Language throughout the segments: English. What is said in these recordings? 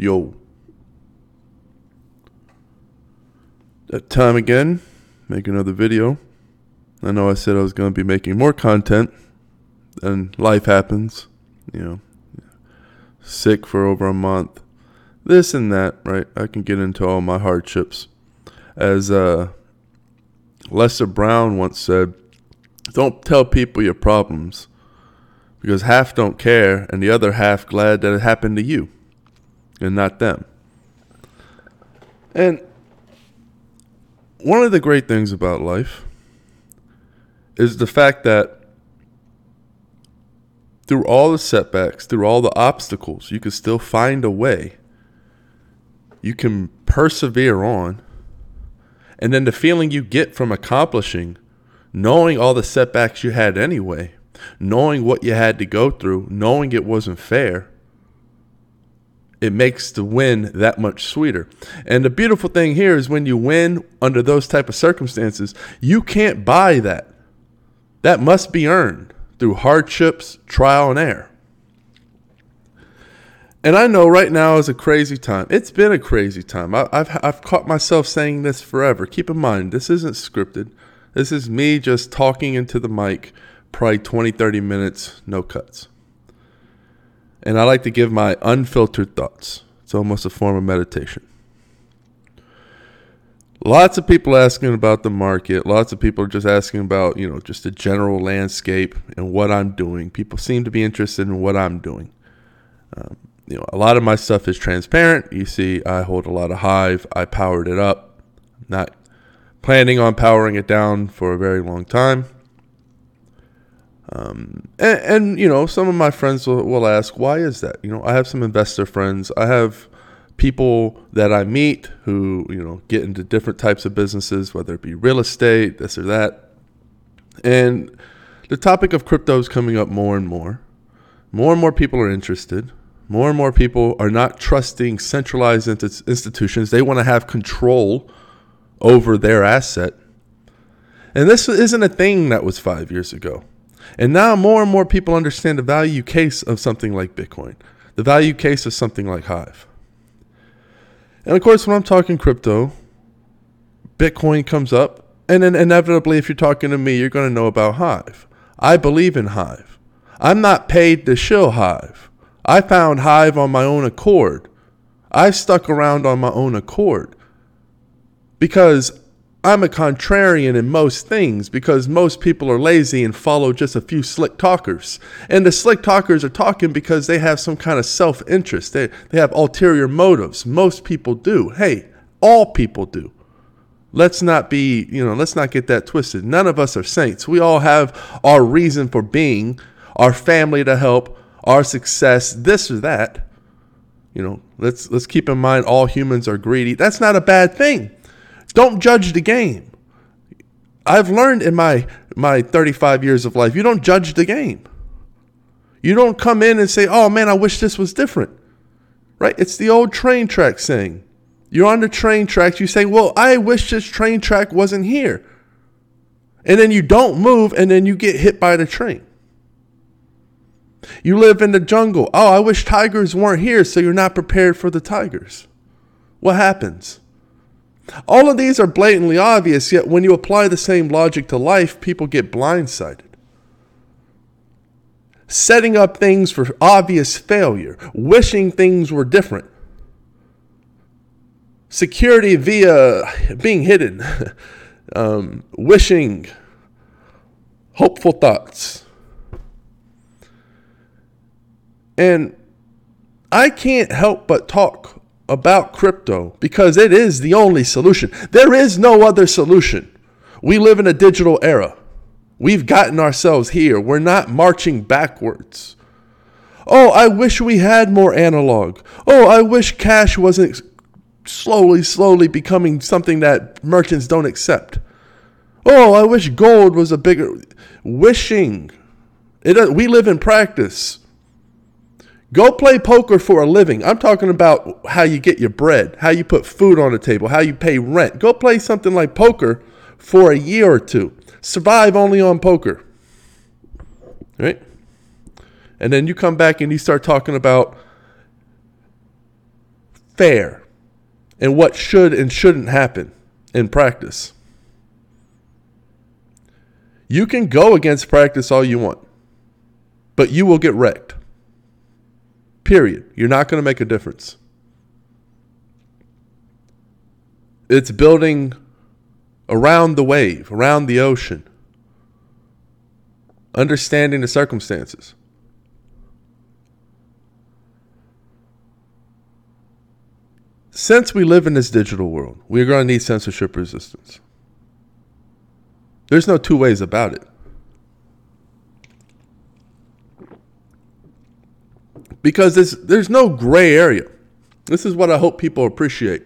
Yo. That time again, make another video. I know I said I was going to be making more content, and life happens. You know, sick for over a month, this and that, right? I can get into all my hardships. As uh, Lester Brown once said, don't tell people your problems because half don't care and the other half glad that it happened to you and not them. And one of the great things about life is the fact that through all the setbacks, through all the obstacles, you can still find a way. You can persevere on. And then the feeling you get from accomplishing, knowing all the setbacks you had anyway, knowing what you had to go through, knowing it wasn't fair, it makes the win that much sweeter. And the beautiful thing here is when you win under those type of circumstances, you can't buy that. That must be earned through hardships, trial and error. And I know right now is a crazy time. It's been a crazy time. I, have I've caught myself saying this forever. Keep in mind, this isn't scripted. This is me just talking into the mic, probably 20, 30 minutes, no cuts and I like to give my unfiltered thoughts. It's almost a form of meditation. Lots of people asking about the market. Lots of people are just asking about, you know, just the general landscape and what I'm doing. People seem to be interested in what I'm doing. Um, you know, a lot of my stuff is transparent. You see, I hold a lot of Hive. I powered it up. Not planning on powering it down for a very long time. Um, and, and, you know, some of my friends will, will ask, why is that? You know, I have some investor friends. I have people that I meet who, you know, get into different types of businesses, whether it be real estate, this or that. And the topic of crypto is coming up more and more. More and more people are interested. More and more people are not trusting centralized institutions. They want to have control over their asset. And this isn't a thing that was five years ago. And now more and more people understand the value case of something like Bitcoin, the value case of something like Hive. And of course, when I'm talking crypto, Bitcoin comes up. And then inevitably, if you're talking to me, you're going to know about Hive. I believe in Hive. I'm not paid to shill Hive. I found Hive on my own accord. I stuck around on my own accord because I'm a contrarian in most things because most people are lazy and follow just a few slick talkers. And the slick talkers are talking because they have some kind of self interest. They, they have ulterior motives. Most people do. Hey, all people do. Let's not be, you know, let's not get that twisted. None of us are saints. We all have our reason for being, our family to help, our success, this or that. You know, let's let's keep in mind all humans are greedy. That's not a bad thing. Don't judge the game. I've learned in my my 35 years of life, you don't judge the game. You don't come in and say, "Oh man, I wish this was different." Right? It's the old train track saying. You're on the train tracks, you say, "Well, I wish this train track wasn't here." And then you don't move and then you get hit by the train. You live in the jungle. Oh, I wish tigers weren't here, so you're not prepared for the tigers. What happens? All of these are blatantly obvious, yet when you apply the same logic to life, people get blindsided. Setting up things for obvious failure, wishing things were different. Security via being hidden, um, wishing, hopeful thoughts. And I can't help but talk about crypto because it is the only solution. There is no other solution. We live in a digital era. We've gotten ourselves here. We're not marching backwards. Oh, I wish we had more analog. Oh, I wish cash wasn't slowly, slowly becoming something that merchants don't accept. Oh, I wish gold was a bigger. Wishing. It, we live in practice. Go play poker for a living. I'm talking about how you get your bread, how you put food on the table, how you pay rent. Go play something like poker for a year or two. Survive only on poker. Right? And then you come back and you start talking about fair and what should and shouldn't happen in practice. You can go against practice all you want, but you will get wrecked. Period. You're not going to make a difference. It's building around the wave, around the ocean, understanding the circumstances. Since we live in this digital world, we're going to need censorship resistance. There's no two ways about it. Because there's, there's no gray area. This is what I hope people appreciate.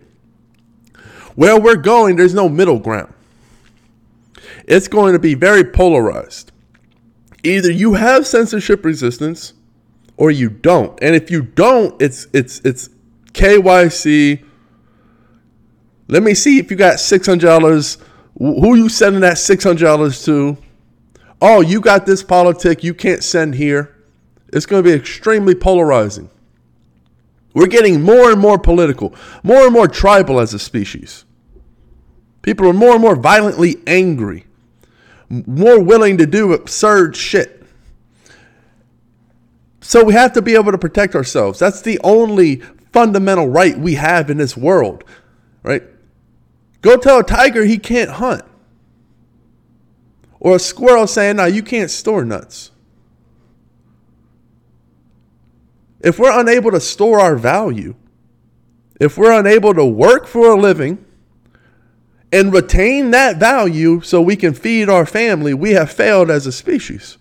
Where we're going, there's no middle ground. It's going to be very polarized. Either you have censorship resistance or you don't. And if you don't, it's it's it's KYC. Let me see if you got $600 who you sending that $600 to? Oh, you got this politic you can't send here. It's going to be extremely polarizing. We're getting more and more political, more and more tribal as a species. People are more and more violently angry, more willing to do absurd shit. So we have to be able to protect ourselves. That's the only fundamental right we have in this world, right? Go tell a tiger he can't hunt. Or a squirrel saying, no, you can't store nuts. If we're unable to store our value, if we're unable to work for a living and retain that value so we can feed our family, we have failed as a species.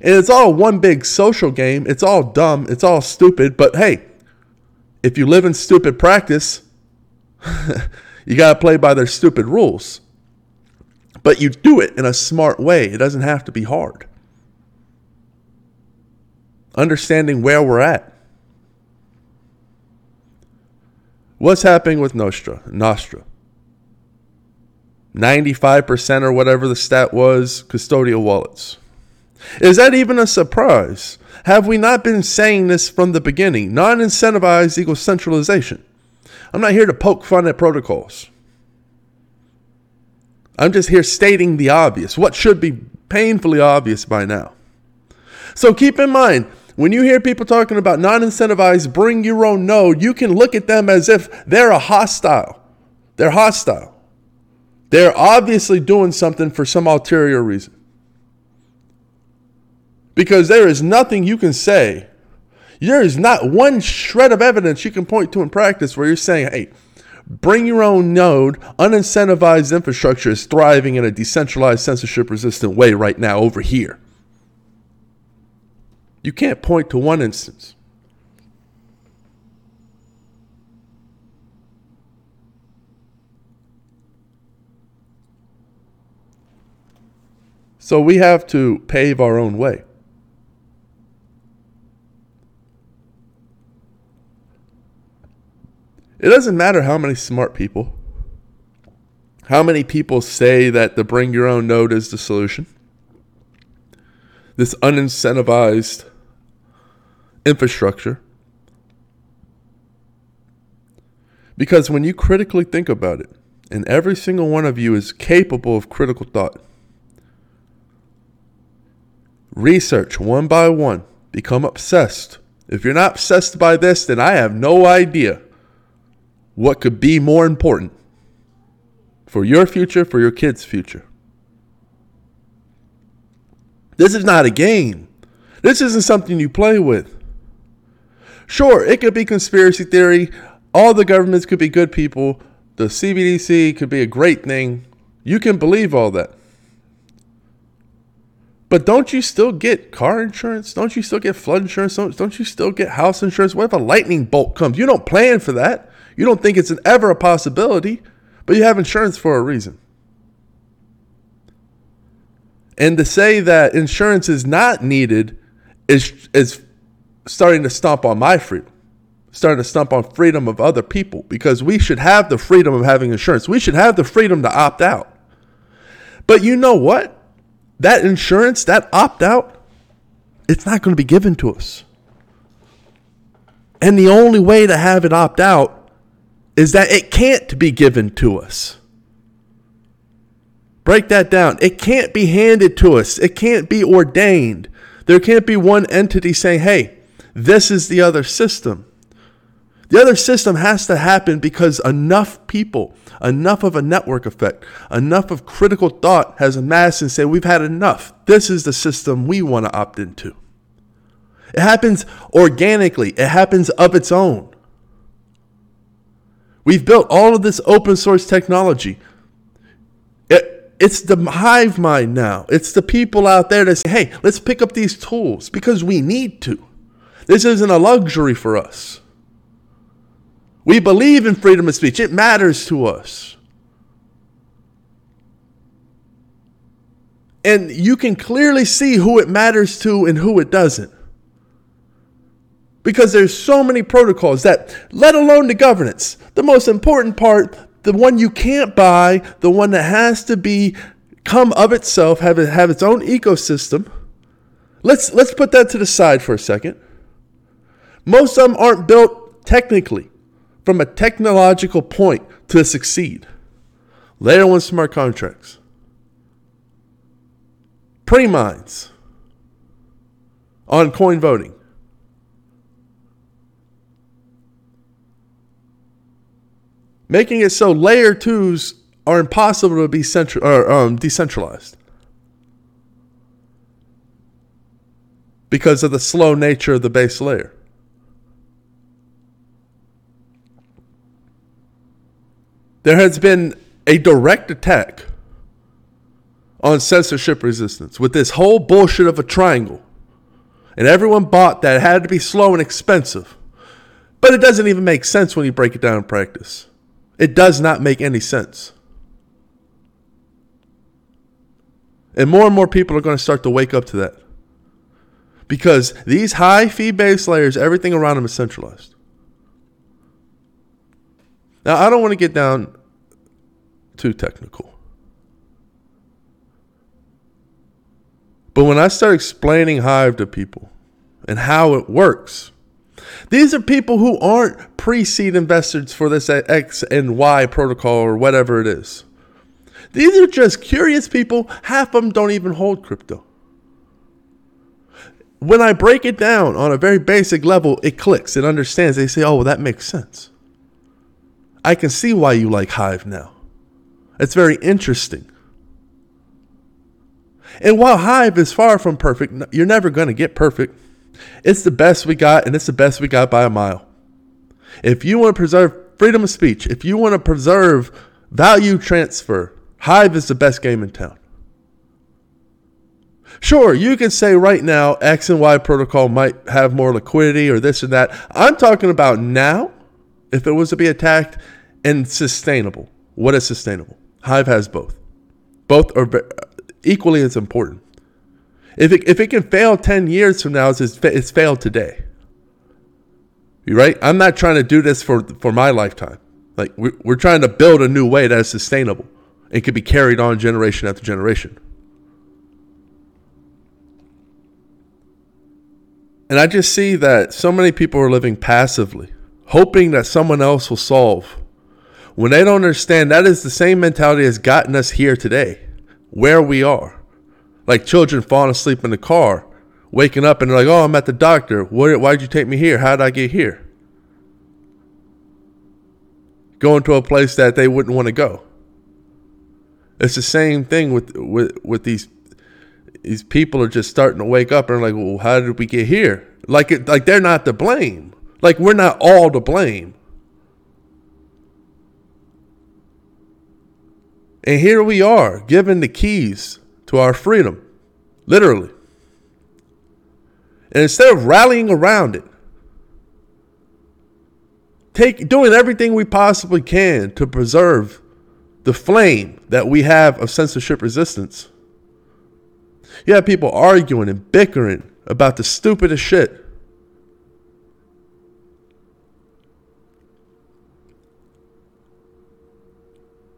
And it's all one big social game. It's all dumb. It's all stupid. But hey, if you live in stupid practice, You got to play by their stupid rules. But you do it in a smart way. It doesn't have to be hard. Understanding where we're at. What's happening with Nostr? Nostr. 95% or whatever the stat was, custodial wallets. Is that even a surprise? Have we not been saying this from the beginning? Non incentivized equals centralization. I'm not here to poke fun at protocols. I'm just here stating the obvious, what should be painfully obvious by now. So keep in mind, when you hear people talking about non incentivized, bring your own node, you can look at them as if they're a hostile. They're hostile. They're obviously doing something for some ulterior reason. Because there is nothing you can say there is not one shred of evidence you can point to in practice where you're saying, hey, bring your own node, unincentivized infrastructure is thriving in a decentralized, censorship resistant way right now over here. You can't point to one instance. So we have to pave our own way. It doesn't matter how many smart people, how many people say that the bring your own node is the solution. This unincentivized infrastructure. Because when you critically think about it, and every single one of you is capable of critical thought, research one by one, become obsessed. If you're not obsessed by this, then I have no idea what could be more important for your future, for your kids' future. This is not a game. This isn't something you play with. Sure, it could be conspiracy theory. All the governments could be good people. The CBDC could be a great thing. You can believe all that. But don't you still get car insurance? Don't you still get flood insurance? Don't, don't you still get house insurance? What if a lightning bolt comes? You don't plan for that. You don't think it's an ever a possibility, but you have insurance for a reason. And to say that insurance is not needed is is starting to stomp on my freedom, starting to stomp on freedom of other people because we should have the freedom of having insurance. We should have the freedom to opt out. But you know what? That insurance, that opt out, it's not going to be given to us. And the only way to have it opt out is that it can't be given to us. Break that down. It can't be handed to us, it can't be ordained. There can't be one entity saying, hey, this is the other system. The other system has to happen because enough people, enough of a network effect, enough of critical thought has amassed and said, we've had enough. This is the system we want to opt into. It happens organically, it happens of its own. We've built all of this open source technology. It, it's the hive mind now. It's the people out there that say, hey, let's pick up these tools because we need to. This isn't a luxury for us. We believe in freedom of speech, it matters to us. And you can clearly see who it matters to and who it doesn't because there's so many protocols that let alone the governance the most important part the one you can't buy the one that has to be come of itself have it have its own ecosystem let's let's put that to the side for a second most of them aren't built technically from a technological point to succeed. Layer one smart contracts. Pre-mines on coin voting. Making it so layer twos are impossible to be central or um, decentralized because of the slow nature of the base layer. There has been a direct attack on censorship resistance with this whole bullshit of a triangle. And everyone bought that it had to be slow and expensive. But it doesn't even make sense when you break it down in practice. It does not make any sense. And more and more people are going to start to wake up to that. Because these high fee based layers, everything around them is centralized. Now, I don't want to get down too technical. But when I start explaining Hive to people and how it works, these are people who aren't pre seed investors for this X and Y protocol or whatever it is. These are just curious people. Half of them don't even hold crypto. When I break it down on a very basic level, it clicks. It understands. They say, oh, well, that makes sense. I can see why you like Hive now. It's very interesting. And while Hive is far from perfect, you're never going to get perfect. It's the best we got, and it's the best we got by a mile. If you want to preserve freedom of speech, if you want to preserve value transfer, Hive is the best game in town. Sure, you can say right now X and Y protocol might have more liquidity or this and that. I'm talking about now, if it was to be attacked and sustainable. What is sustainable? Hive has both. Both are equally as important. If it, if it can fail 10 years from now, it's, it's failed today. You right? I'm not trying to do this for, for my lifetime. Like, we're, we're trying to build a new way that is sustainable and can be carried on generation after generation. And I just see that so many people are living passively, hoping that someone else will solve. When they don't understand that is the same mentality that's gotten us here today, where we are like children falling asleep in the car, waking up and they're like, "Oh, I'm at the doctor. What, why'd you take me here? How did I get here?" Going to a place that they wouldn't want to go. It's the same thing with with with these these people are just starting to wake up and like, "Well, how did we get here?" Like it, like they're not to blame. Like we're not all to blame. And here we are, given the keys to our freedom, literally. And instead of rallying around it, take doing everything we possibly can to preserve the flame that we have of censorship resistance. You have people arguing and bickering about the stupidest shit.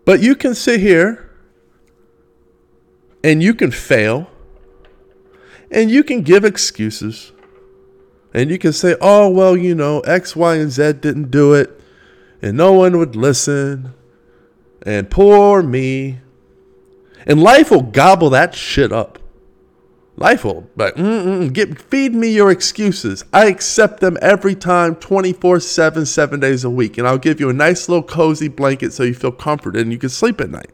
But you can sit here and you can fail and you can give excuses and you can say, oh, well, you know, X, Y, and Z didn't do it. and no one would listen. And poor me. And life will gobble that shit up. Life will like, mm-mm, get feed me your excuses. I accept them every time, 24 7, seven days a week. And I'll give you a nice little cozy blanket so you feel comforted and you can sleep at night.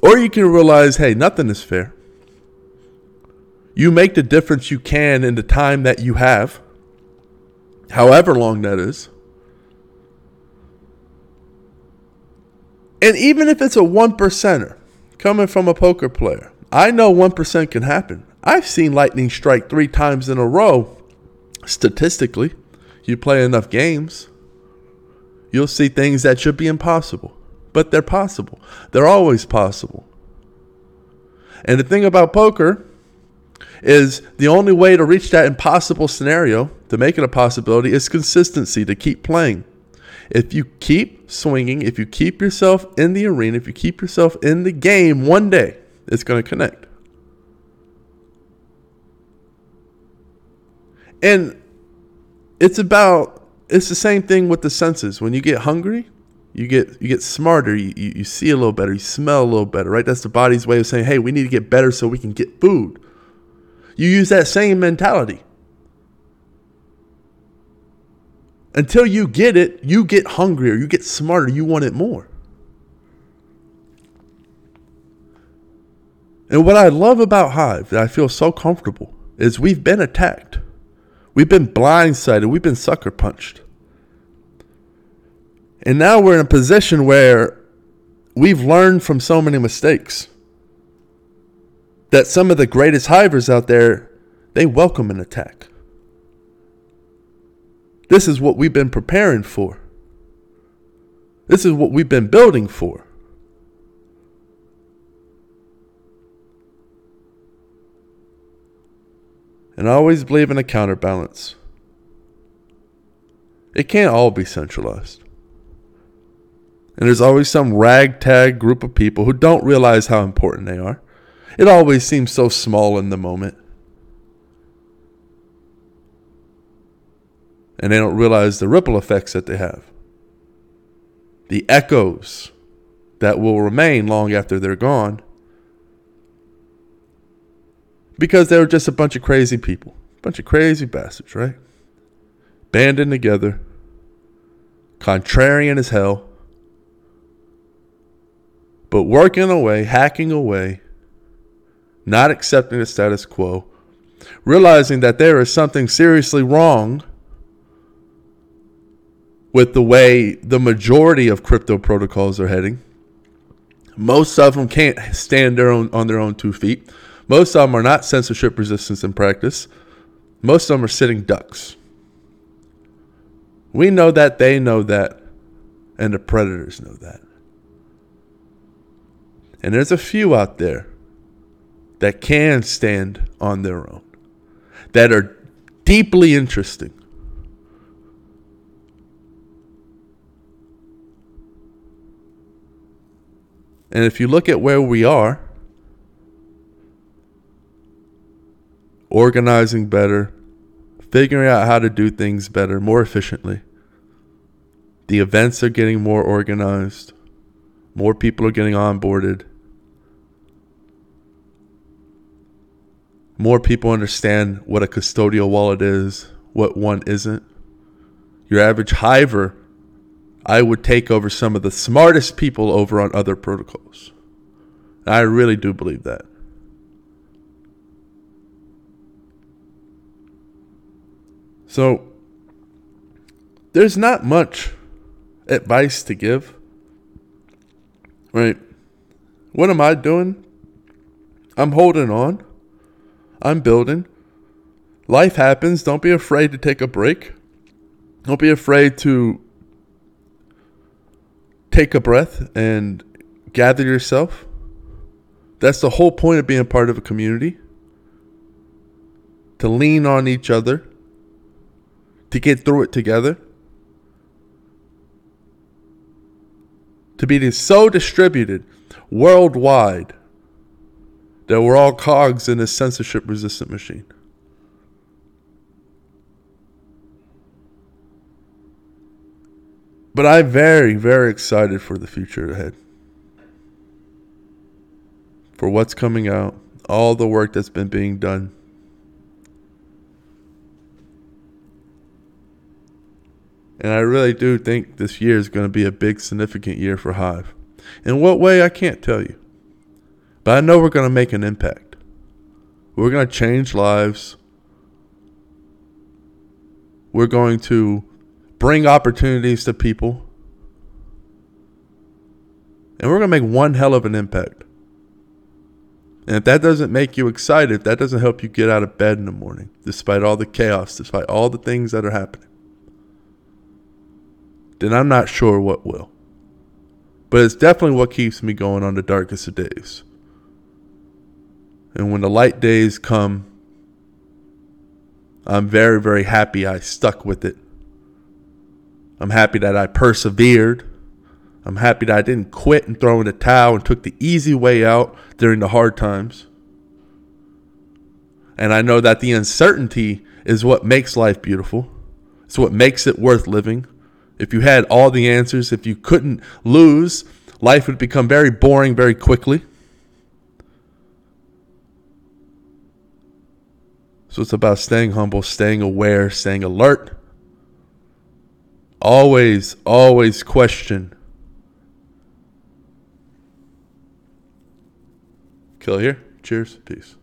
Or you can realize, hey, nothing is fair. You make the difference you can in the time that you have, however long that is. And even if it's a one percenter coming from a poker player, I know 1% can happen. I've seen lightning strike three times in a row. Statistically, you play enough games, you'll see things that should be impossible, but they're possible. They're always possible. And the thing about poker is the only way to reach that impossible scenario, to make it a possibility, is consistency, to keep playing. If you keep swinging, if you keep yourself in the arena, if you keep yourself in the game, one day it's going to connect. And it's about it's the same thing with the senses. When you get hungry, you get you get smarter, you, you, you see a little better, you smell a little better, right? That's the body's way of saying, hey, we need to get better so we can get food. You use that same mentality. Until you get it, you get hungrier, you get smarter, you want it more. And what I love about Hive, that I feel so comfortable, is we've been attacked. We've been blindsided. We've been sucker punched. And now we're in a position where we've learned from so many mistakes that some of the greatest hivers out there, they welcome an attack. This is what we've been preparing for. This is what we've been building for. And I always believe in a counterbalance. It can't all be centralized. And there's always some ragtag group of people who don't realize how important they are. It always seems so small in the moment. And they don't realize the ripple effects that they have. The echoes that will remain long after they're gone. Because they were just a bunch of crazy people, a bunch of crazy bastards, right? Banding together, contrarian as hell, but working away, hacking away, not accepting the status quo, realizing that there is something seriously wrong with the way the majority of crypto protocols are heading. Most of them can't stand their own on their own two feet. Most of them are not censorship resistant in practice. Most of them are sitting ducks. We know that, they know that, and the predators know that. And there's a few out there that can stand on their own, that are deeply interesting, And if you look at where we are, organizing better, figuring out how to do things better, more efficiently. The events are getting more organized, more people are getting onboarded, more people understand what a custodial wallet is, what one isn't. Your average hiver I would take over some of the smartest people over on other protocols. I really do believe that. So, there's not much advice to give. Right? What am I doing? I'm holding on. I'm building. Life happens. Don't be afraid to take a break. Don't be afraid to take a breath and gather yourself. That's the whole point of being part of a community. To lean on each other, to get through it together. To be so distributed worldwide that we're all cogs in a censorship resistant machine. But I'm very, very excited for the future ahead. For what's coming out, all the work that's been being done. And I really do think this year is going to be a big, significant year for Hive. In what way, I can't tell you. But I know we're going to make an impact. We're going to change lives. We're going to bring opportunities to people. And we're going to make one hell of an impact. And if that doesn't make you excited, if that doesn't help you get out of bed in the morning, despite all the chaos, despite all the things that are happening, then I'm not sure what will. But it's definitely what keeps me going on the darkest of days. And when the light days come, I'm very, very happy I stuck with it. I'm happy that I persevered. I'm happy that I didn't quit and throw in the towel and took the easy way out during the hard times. And I know that the uncertainty is what makes life beautiful. It's what makes it worth living. If you had all the answers, if you couldn't lose, life would become very boring very quickly. So it's about staying humble, staying aware, staying alert. Always, always question. Kill here. Cheers. Peace.